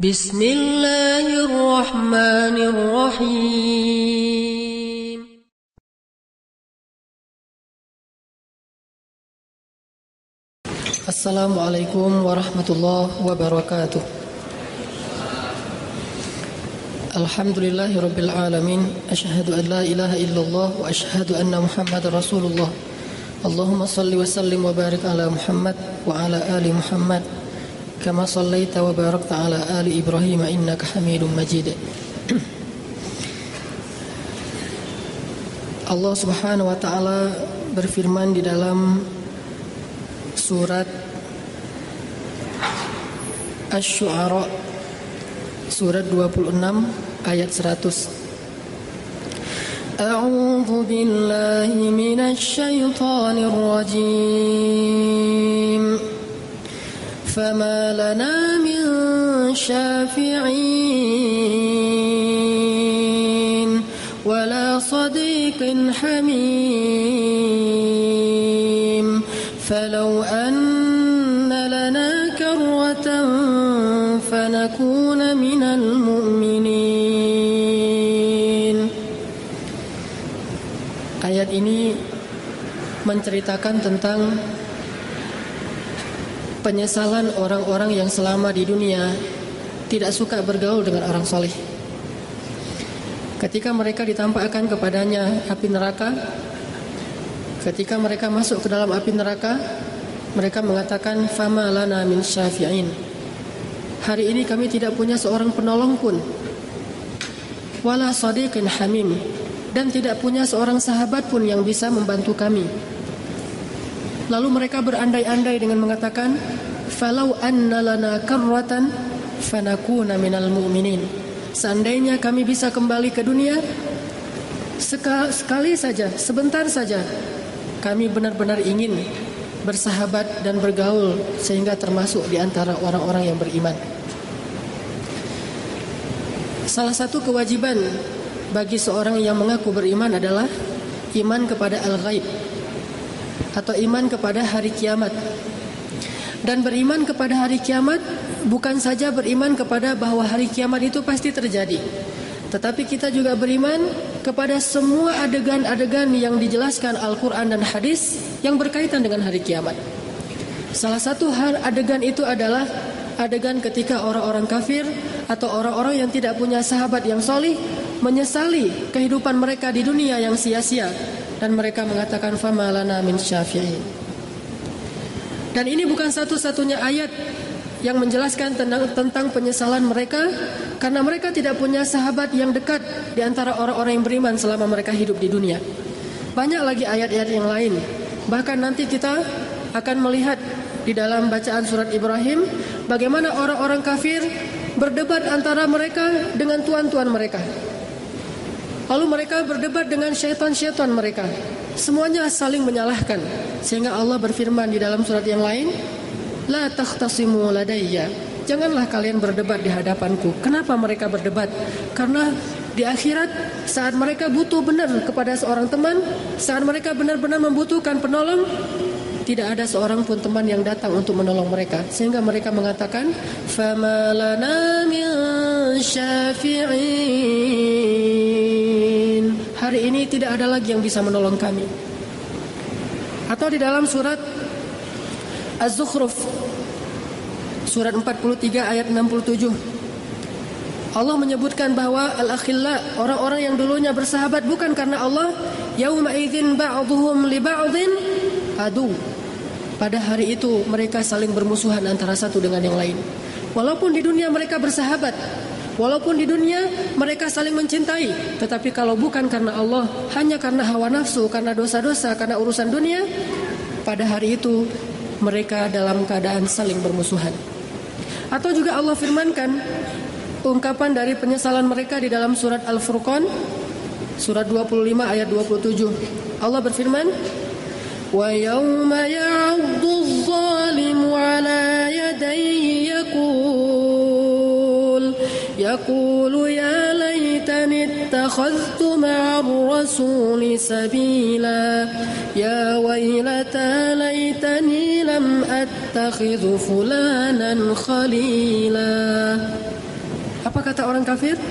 بسم الله الرحمن الرحيم. السلام عليكم ورحمة الله وبركاته. الحمد لله رب العالمين. أشهد أن لا إله إلا الله وأشهد أن محمد رسول الله. اللهم صل وسلم وبارك على محمد وعلى آل محمد. كما صليت وباركت على آل إبراهيم إنك حميد مجيد Allah Subhanahu wa taala berfirman di dalam surat Asy-Syu'ara surat 26 ayat 100 A'udzu billahi minasy syaithanir rajim فما لنا من شافعين ولا صديق حميم. فلو أن لنا كرة فنكون من المؤمنين. آيات ini menceritakan tentang penyesalan orang-orang yang selama di dunia tidak suka bergaul dengan orang soleh. Ketika mereka ditampakkan kepadanya api neraka, ketika mereka masuk ke dalam api neraka, mereka mengatakan, "Fama lana min syafi'in." Hari ini kami tidak punya seorang penolong pun. Wala sadiqin hamim dan tidak punya seorang sahabat pun yang bisa membantu kami. Lalu mereka berandai-andai dengan mengatakan, "Falau anna lana karratan fanakuna minal mu'minin." Seandainya kami bisa kembali ke dunia sekali saja, sebentar saja, kami benar-benar ingin bersahabat dan bergaul sehingga termasuk di antara orang-orang yang beriman. Salah satu kewajiban bagi seorang yang mengaku beriman adalah iman kepada al-ghaib atau iman kepada hari kiamat. Dan beriman kepada hari kiamat bukan saja beriman kepada bahwa hari kiamat itu pasti terjadi. Tetapi kita juga beriman kepada semua adegan-adegan yang dijelaskan Al-Quran dan hadis yang berkaitan dengan hari kiamat. Salah satu adegan itu adalah adegan ketika orang-orang kafir atau orang-orang yang tidak punya sahabat yang solih menyesali kehidupan mereka di dunia yang sia-sia dan mereka mengatakan famalana min syafi'in. Dan ini bukan satu-satunya ayat yang menjelaskan tentang, tentang penyesalan mereka karena mereka tidak punya sahabat yang dekat di antara orang-orang yang beriman selama mereka hidup di dunia. Banyak lagi ayat-ayat yang lain. Bahkan nanti kita akan melihat di dalam bacaan surat Ibrahim bagaimana orang-orang kafir berdebat antara mereka dengan tuan-tuan mereka. Lalu mereka berdebat dengan syaitan-syaitan mereka. Semuanya saling menyalahkan. Sehingga Allah berfirman di dalam surat yang lain, La takhtasimu ladayya. Janganlah kalian berdebat di hadapanku. Kenapa mereka berdebat? Karena di akhirat saat mereka butuh benar kepada seorang teman, saat mereka benar-benar membutuhkan penolong, tidak ada seorang pun teman yang datang untuk menolong mereka sehingga mereka mengatakan famalana min syafi'in hari ini tidak ada lagi yang bisa menolong kami. Atau di dalam surat Az-Zukhruf surat 43 ayat 67 Allah menyebutkan bahwa al-akhilla orang-orang yang dulunya bersahabat bukan karena Allah yauma idzin ba'dhum li ba'dhin adu. Pada hari itu mereka saling bermusuhan antara satu dengan yang lain. Walaupun di dunia mereka bersahabat, Walaupun di dunia mereka saling mencintai, tetapi kalau bukan karena Allah, hanya karena hawa nafsu, karena dosa-dosa, karena urusan dunia, pada hari itu mereka dalam keadaan saling bermusuhan. Atau juga Allah firmankan ungkapan dari penyesalan mereka di dalam surat Al-Furqan surat 25 ayat 27. Allah berfirman, "Wa yauma ya'uddu adh-dhalimu 'ala yadayhi يقول يا ليتني اتخذت مع الرسول سبيلا يا ويلتى ليتني لم أتخذ فلانا خليلا Apa kata orang kafir?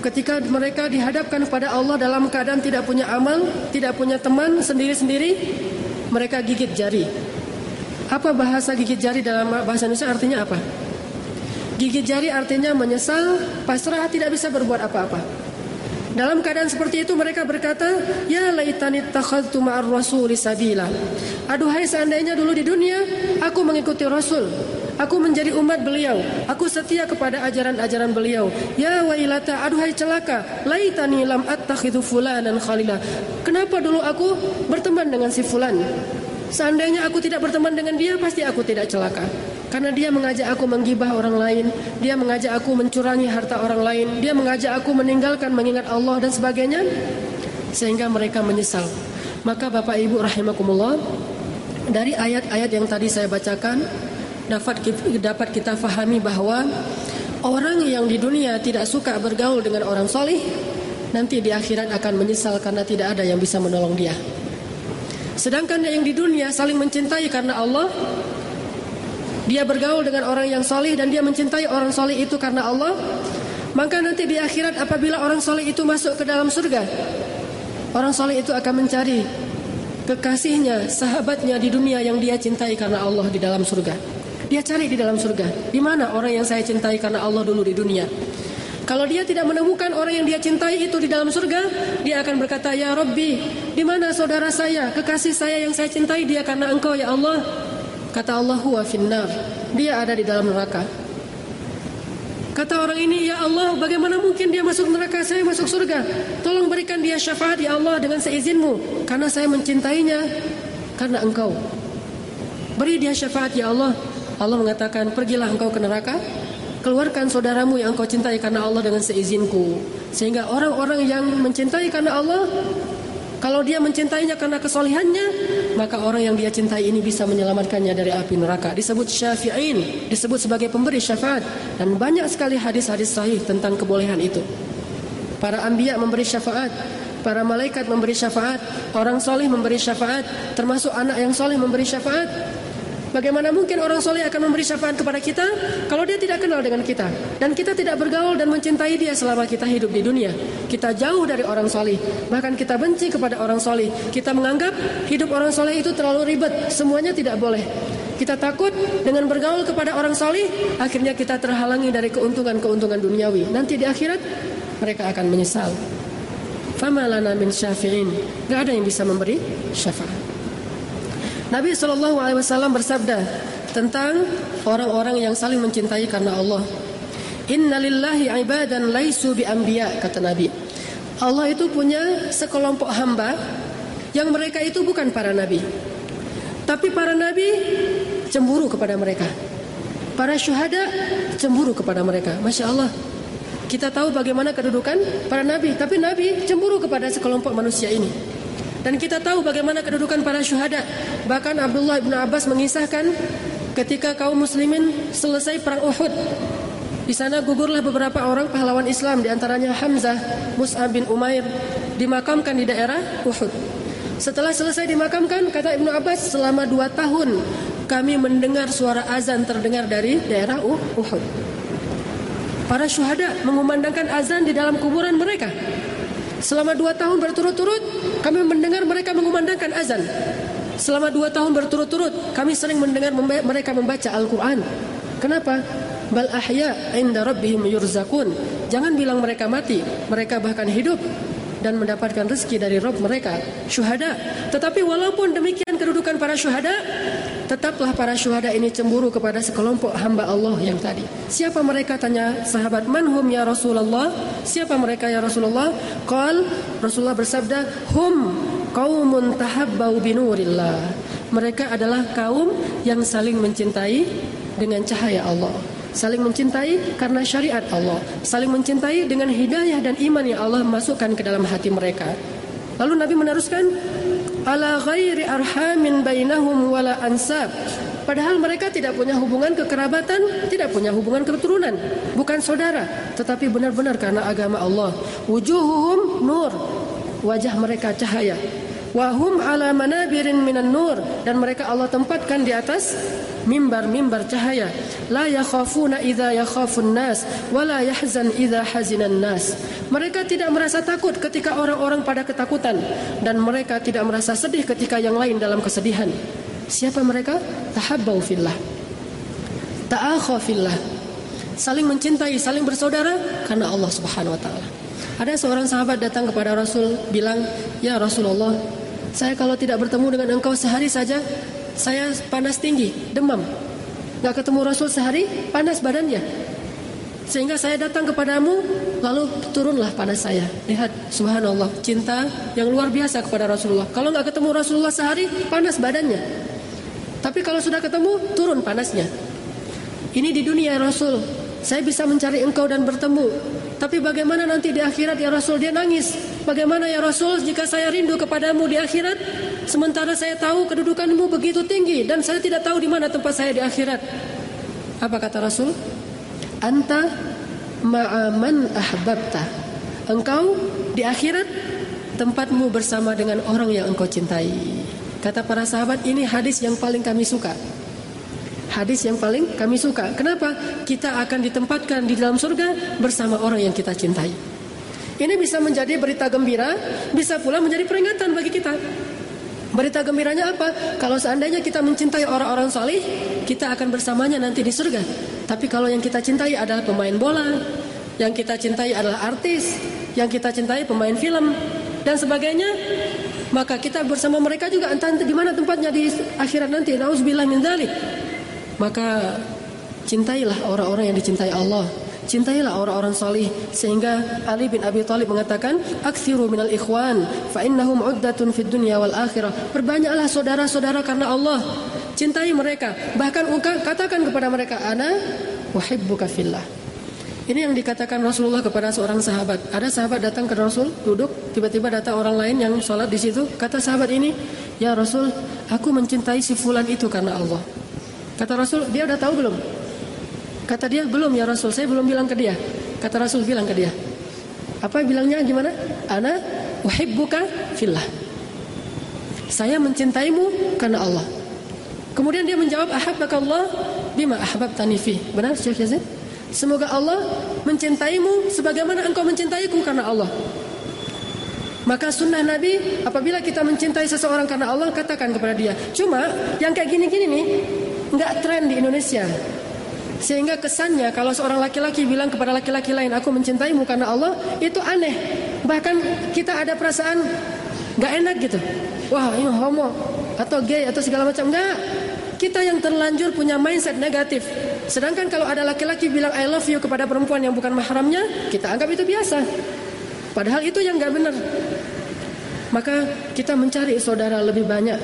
Ketika mereka dihadapkan kepada Allah dalam keadaan tidak punya amal, tidak punya teman sendiri-sendiri, mereka gigit jari. Apa bahasa gigit jari dalam bahasa Indonesia artinya apa? Gigit jari artinya menyesal, pasrah, tidak bisa berbuat apa-apa. Dalam keadaan seperti itu mereka berkata, "Ya laitani takhadtu ma'ar rasuli sabila." Aduhai seandainya dulu di dunia aku mengikuti Rasul, Aku menjadi umat beliau. Aku setia kepada ajaran-ajaran beliau. Ya wailata, aduhai celaka. Laitani lam attakhidhu fulanan khalila. Kenapa dulu aku berteman dengan si fulan? Seandainya aku tidak berteman dengan dia, pasti aku tidak celaka. Karena dia mengajak aku menggibah orang lain, dia mengajak aku mencurangi harta orang lain, dia mengajak aku meninggalkan mengingat Allah dan sebagainya, sehingga mereka menyesal. Maka Bapak Ibu rahimakumullah, dari ayat-ayat yang tadi saya bacakan, dapat dapat kita fahami bahwa orang yang di dunia tidak suka bergaul dengan orang solih nanti di akhirat akan menyesal karena tidak ada yang bisa menolong dia. Sedangkan yang di dunia saling mencintai karena Allah, dia bergaul dengan orang yang solih dan dia mencintai orang solih itu karena Allah, maka nanti di akhirat apabila orang solih itu masuk ke dalam surga, orang solih itu akan mencari kekasihnya, sahabatnya di dunia yang dia cintai karena Allah di dalam surga. Dia cari di dalam surga. Di mana orang yang saya cintai karena Allah dulu di dunia? Kalau dia tidak menemukan orang yang dia cintai itu di dalam surga, dia akan berkata, "Ya Rabbi, di mana saudara saya, kekasih saya yang saya cintai dia karena Engkau ya Allah?" Kata Allah, "Huwa finnar." Dia ada di dalam neraka. Kata orang ini, "Ya Allah, bagaimana mungkin dia masuk neraka, saya masuk surga? Tolong berikan dia syafaat ya Allah dengan seizinmu, karena saya mencintainya karena Engkau." Beri dia syafaat ya Allah Allah mengatakan, pergilah engkau ke neraka, keluarkan saudaramu yang engkau cintai karena Allah dengan seizinku. Sehingga orang-orang yang mencintai karena Allah, kalau dia mencintainya karena kesolihannya, maka orang yang dia cintai ini bisa menyelamatkannya dari api neraka. Disebut syafi'in, disebut sebagai pemberi syafaat. Dan banyak sekali hadis-hadis sahih tentang kebolehan itu. Para ambiya memberi syafaat, para malaikat memberi syafaat, orang soleh memberi syafaat, termasuk anak yang soleh memberi syafaat, Bagaimana mungkin orang soleh akan memberi syafaat kepada kita kalau dia tidak kenal dengan kita dan kita tidak bergaul dan mencintai dia selama kita hidup di dunia. Kita jauh dari orang soleh, bahkan kita benci kepada orang soleh. Kita menganggap hidup orang soleh itu terlalu ribet, semuanya tidak boleh. Kita takut dengan bergaul kepada orang soleh, akhirnya kita terhalangi dari keuntungan-keuntungan duniawi. Nanti di akhirat mereka akan menyesal. Fama lana min syafi'in. Gak ada yang bisa memberi syafaat. Nabi Shallallahu Alaihi Wasallam bersabda tentang orang-orang yang saling mencintai karena Allah. Innalillahi ibadan laisu bi anbiya kata Nabi. Allah itu punya sekelompok hamba yang mereka itu bukan para nabi. Tapi para nabi cemburu kepada mereka. Para syuhada cemburu kepada mereka. Masya Allah. Kita tahu bagaimana kedudukan para nabi, tapi nabi cemburu kepada sekelompok manusia ini. Dan kita tahu bagaimana kedudukan para syuhada. Bahkan Abdullah bin Abbas mengisahkan ketika kaum muslimin selesai perang Uhud. Di sana gugurlah beberapa orang pahlawan Islam di antaranya Hamzah, Mus'ab bin Umair dimakamkan di daerah Uhud. Setelah selesai dimakamkan, kata Ibnu Abbas, selama dua tahun kami mendengar suara azan terdengar dari daerah Uhud. Para syuhada mengumandangkan azan di dalam kuburan mereka. Selama dua tahun berturut-turut kami mendengar mereka mengumandangkan azan. Selama dua tahun berturut-turut kami sering mendengar mereka membaca Al-Quran. Kenapa? Bal ahya inda rabbihim yurzakun. Jangan bilang mereka mati, mereka bahkan hidup dan mendapatkan rezeki dari Rob mereka, syuhada. Tetapi walaupun demikian kedudukan para syuhada, tetaplah para syuhada ini cemburu kepada sekelompok hamba Allah yang tadi. Siapa mereka tanya sahabat manhum ya Rasulullah? Siapa mereka ya Rasulullah? Qal Rasulullah bersabda, hum qaumun tahabbau binurillah. Mereka adalah kaum yang saling mencintai dengan cahaya Allah saling mencintai karena syariat Allah, saling mencintai dengan hidayah dan iman yang Allah masukkan ke dalam hati mereka. Lalu Nabi meneruskan, ala ghairi arhamin bainahum wala ansab. Padahal mereka tidak punya hubungan kekerabatan, tidak punya hubungan keturunan, bukan saudara, tetapi benar-benar karena agama Allah. Wujuhuhum nur, wajah mereka cahaya. Wahum ala manabirin minan nur dan mereka Allah tempatkan di atas mimbar-mimbar cahaya. La yakhafuna idza yakhafun nas wa la yahzan idza hazinan nas. Mereka tidak merasa takut ketika orang-orang pada ketakutan dan mereka tidak merasa sedih ketika yang lain dalam kesedihan. Siapa mereka? Tahabbau fillah. Ta'akha fillah. Saling mencintai saling bersaudara karena Allah Subhanahu wa taala. Ada seorang sahabat datang kepada Rasul bilang ya Rasulullah saya kalau tidak bertemu dengan engkau sehari saja saya panas tinggi, demam. Gak ketemu Rasul sehari, panas badannya. Sehingga saya datang kepadamu, lalu turunlah panas saya. Lihat, subhanallah, cinta yang luar biasa kepada Rasulullah. Kalau nggak ketemu Rasulullah sehari, panas badannya. Tapi kalau sudah ketemu, turun panasnya. Ini di dunia Rasul. Saya bisa mencari engkau dan bertemu. Tapi bagaimana nanti di akhirat ya Rasul? Dia nangis. Bagaimana ya Rasul jika saya rindu kepadamu di akhirat? Sementara saya tahu kedudukanmu begitu tinggi dan saya tidak tahu di mana tempat saya di akhirat. Apa kata Rasul? Anta ma'aman ahbabta. Engkau di akhirat tempatmu bersama dengan orang yang engkau cintai. Kata para sahabat ini hadis yang paling kami suka. Hadis yang paling kami suka. Kenapa? Kita akan ditempatkan di dalam surga bersama orang yang kita cintai. Ini bisa menjadi berita gembira, bisa pula menjadi peringatan bagi kita. Berita gembiranya apa? Kalau seandainya kita mencintai orang-orang salih, kita akan bersamanya nanti di surga. Tapi kalau yang kita cintai adalah pemain bola, yang kita cintai adalah artis, yang kita cintai pemain film dan sebagainya, maka kita bersama mereka juga entah di mana tempatnya di akhirat nanti. Nauzubillah min dzalik. Maka cintailah orang-orang yang dicintai Allah Cintailah orang-orang salih sehingga Ali bin Abi Thalib mengatakan, "Aktsiru minal ikhwan fa innahum uddatun fid dunya wal akhirah." Perbanyaklah saudara-saudara karena Allah. Cintai mereka. Bahkan katakan kepada mereka, "Ana uhibbuka fillah." Ini yang dikatakan Rasulullah kepada seorang sahabat. Ada sahabat datang ke Rasul, duduk, tiba-tiba datang orang lain yang sholat di situ. Kata sahabat ini, "Ya Rasul, aku mencintai si fulan itu karena Allah." Kata Rasul, dia udah tahu belum? Kata dia, belum ya Rasul, saya belum bilang ke dia. Kata Rasul bilang ke dia. Apa bilangnya gimana? Ana uhibbuka fillah. Saya mencintaimu karena Allah. Kemudian dia menjawab, ahabbakallah bima ahbabtani fi. Benar Syekh Yazid? Semoga Allah mencintaimu sebagaimana engkau mencintaiku karena Allah. Maka sunnah Nabi apabila kita mencintai seseorang karena Allah katakan kepada dia. Cuma yang kayak gini-gini nih nggak tren di Indonesia. Sehingga kesannya kalau seorang laki-laki bilang kepada laki-laki lain, aku mencintaimu karena Allah, itu aneh. Bahkan kita ada perasaan gak enak gitu. Wah ini homo atau gay atau segala macam. Enggak. Kita yang terlanjur punya mindset negatif. Sedangkan kalau ada laki-laki bilang I love you kepada perempuan yang bukan mahramnya, kita anggap itu biasa. Padahal itu yang gak benar. Maka kita mencari saudara lebih banyak.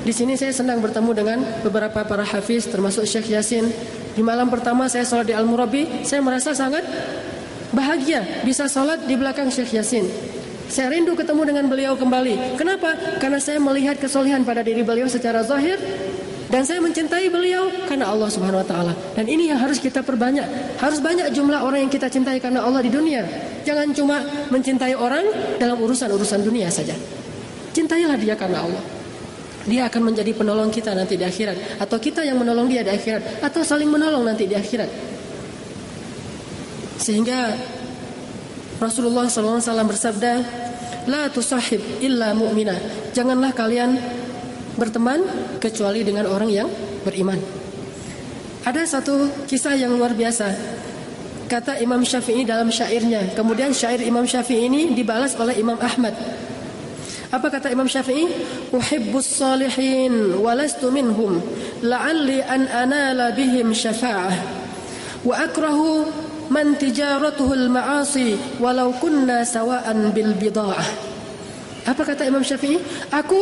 Di sini saya senang bertemu dengan beberapa para hafiz termasuk Syekh Yasin di malam pertama saya sholat di Al-Murabi, saya merasa sangat bahagia bisa sholat di belakang Syekh Yasin. Saya rindu ketemu dengan beliau kembali. Kenapa? Karena saya melihat kesolehan pada diri beliau secara zahir dan saya mencintai beliau karena Allah Subhanahu wa taala. Dan ini yang harus kita perbanyak. Harus banyak jumlah orang yang kita cintai karena Allah di dunia. Jangan cuma mencintai orang dalam urusan-urusan dunia saja. Cintailah dia karena Allah. Dia akan menjadi penolong kita nanti di akhirat atau kita yang menolong dia di akhirat atau saling menolong nanti di akhirat. Sehingga Rasulullah SAW bersabda, "La tusahib illa mu'mina." Janganlah kalian berteman kecuali dengan orang yang beriman. Ada satu kisah yang luar biasa. Kata Imam Syafi'i dalam syairnya. Kemudian syair Imam Syafi'i ini dibalas oleh Imam Ahmad apa kata Imam Syafi'i? Uhibbus salihin walastu minhum la'alli an anala bihim syafa'ah. Wa akrahu man tijaratuhu al-ma'asi walau kunna sawa'an bil bida'ah. Apa kata Imam Syafi'i? Aku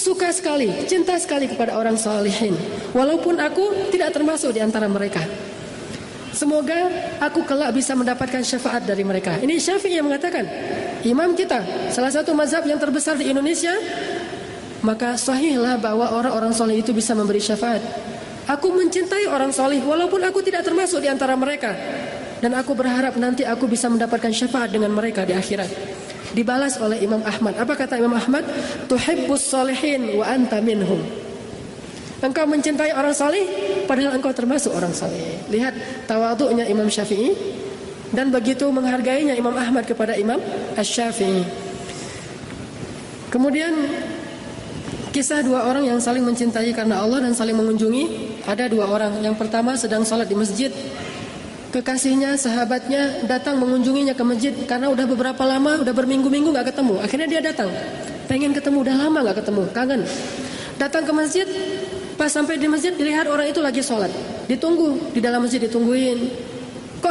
suka sekali, cinta sekali kepada orang salihin. Walaupun aku tidak termasuk di antara mereka. Semoga aku kelak bisa mendapatkan syafaat dari mereka. Ini Syafi'i yang mengatakan, imam kita, salah satu mazhab yang terbesar di Indonesia, maka sahihlah bahwa orang-orang soleh itu bisa memberi syafaat. Aku mencintai orang soleh walaupun aku tidak termasuk di antara mereka. Dan aku berharap nanti aku bisa mendapatkan syafaat dengan mereka di akhirat. Dibalas oleh Imam Ahmad. Apa kata Imam Ahmad? Tuhibbus solehin wa anta minhum. Engkau mencintai orang saleh padahal engkau termasuk orang saleh. Lihat tawaduknya Imam Syafi'i dan begitu menghargainya Imam Ahmad kepada Imam Asy-Syafi'i. Kemudian kisah dua orang yang saling mencintai karena Allah dan saling mengunjungi ada dua orang. Yang pertama sedang sholat di masjid. Kekasihnya, sahabatnya datang mengunjunginya ke masjid karena udah beberapa lama, udah berminggu-minggu nggak ketemu. Akhirnya dia datang, pengen ketemu, udah lama nggak ketemu, kangen. Datang ke masjid, Pas sampai di masjid dilihat orang itu lagi sholat. Ditunggu di dalam masjid ditungguin.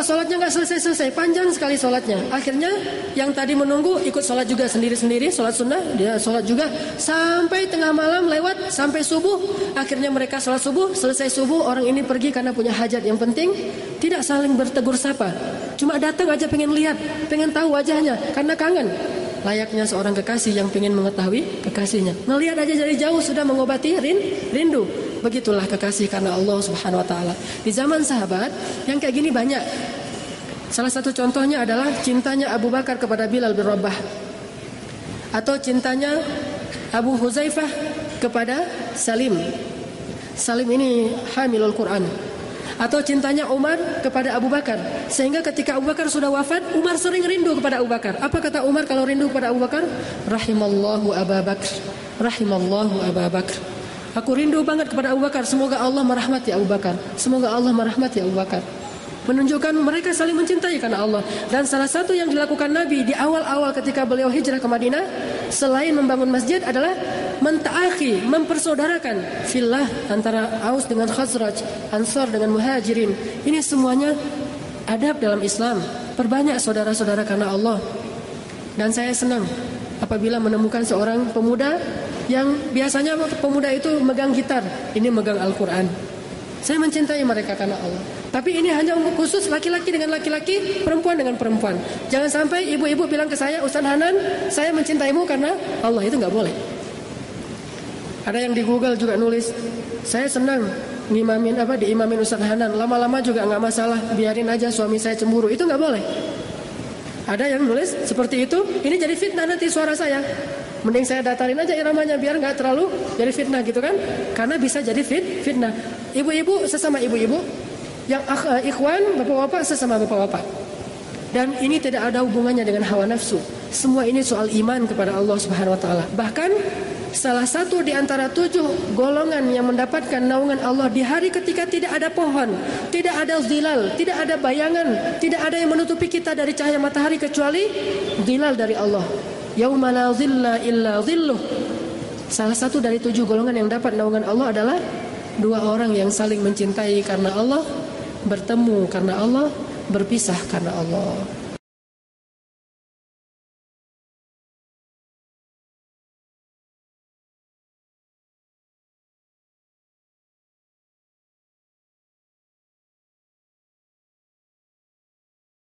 Kok sholatnya nggak selesai-selesai? Panjang sekali sholatnya. Akhirnya yang tadi menunggu ikut sholat juga sendiri-sendiri, sholat sunnah, dia sholat juga sampai tengah malam lewat sampai subuh. Akhirnya mereka sholat subuh, selesai subuh orang ini pergi karena punya hajat yang penting, tidak saling bertegur sapa. Cuma datang aja pengen lihat, pengen tahu wajahnya karena kangen layaknya seorang kekasih yang ingin mengetahui kekasihnya. Ngelihat aja dari jauh sudah mengobati rin, rindu. Begitulah kekasih karena Allah Subhanahu wa taala. Di zaman sahabat yang kayak gini banyak. Salah satu contohnya adalah cintanya Abu Bakar kepada Bilal bin Rabah. Atau cintanya Abu Huzaifah kepada Salim. Salim ini hamilul Quran. Atau cintanya Umar kepada Abu Bakar. Sehingga ketika Abu Bakar sudah wafat Umar sering rindu kepada Abu Bakar. Apa kata Umar kalau rindu kepada Abu Bakar? Rahimallahu Abu Bakar rahimallahu Abu Bakar aku rindu banget kepada Abu Bakar. Semoga Allah merahmati Abu Bakar. Semoga Allah merahmati Abu Bakar menunjukkan mereka saling mencintai karena Allah. Dan salah satu yang dilakukan Nabi di awal-awal ketika beliau hijrah ke Madinah selain membangun masjid adalah mentaakhi mempersaudarakan filah antara Aus dengan Khazraj Ansar dengan Muhajirin. Ini semuanya adab dalam Islam. Perbanyak saudara-saudara karena Allah. Dan saya senang apabila menemukan seorang pemuda yang biasanya pemuda itu megang gitar. Ini megang Al-Quran. Saya mencintai mereka karena Allah. Tapi ini hanya untuk khusus laki-laki dengan laki-laki, perempuan dengan perempuan. Jangan sampai ibu-ibu bilang ke saya, Ustaz Hanan, saya mencintaimu karena Allah itu nggak boleh. Ada yang di Google juga nulis, saya senang ngimamin apa di imamin Ustaz Hanan. Lama-lama juga nggak masalah, biarin aja suami saya cemburu. Itu nggak boleh. Ada yang nulis seperti itu, ini jadi fitnah nanti suara saya. Mending saya datarin aja iramanya biar nggak terlalu jadi fitnah gitu kan? Karena bisa jadi fit fitnah. Ibu-ibu sesama ibu-ibu, yang uh, ikhwan bapak-bapak sesama bapak-bapak. Dan ini tidak ada hubungannya dengan hawa nafsu. Semua ini soal iman kepada Allah Subhanahu wa taala. Bahkan salah satu di antara tujuh golongan yang mendapatkan naungan Allah di hari ketika tidak ada pohon, tidak ada zilal, tidak ada bayangan, tidak ada yang menutupi kita dari cahaya matahari kecuali zilal dari Allah. Yauma la zilla illa zilluh. Salah satu dari tujuh golongan yang dapat naungan Allah adalah dua orang yang saling mencintai karena Allah, bertemu karena Allah, berpisah karena Allah.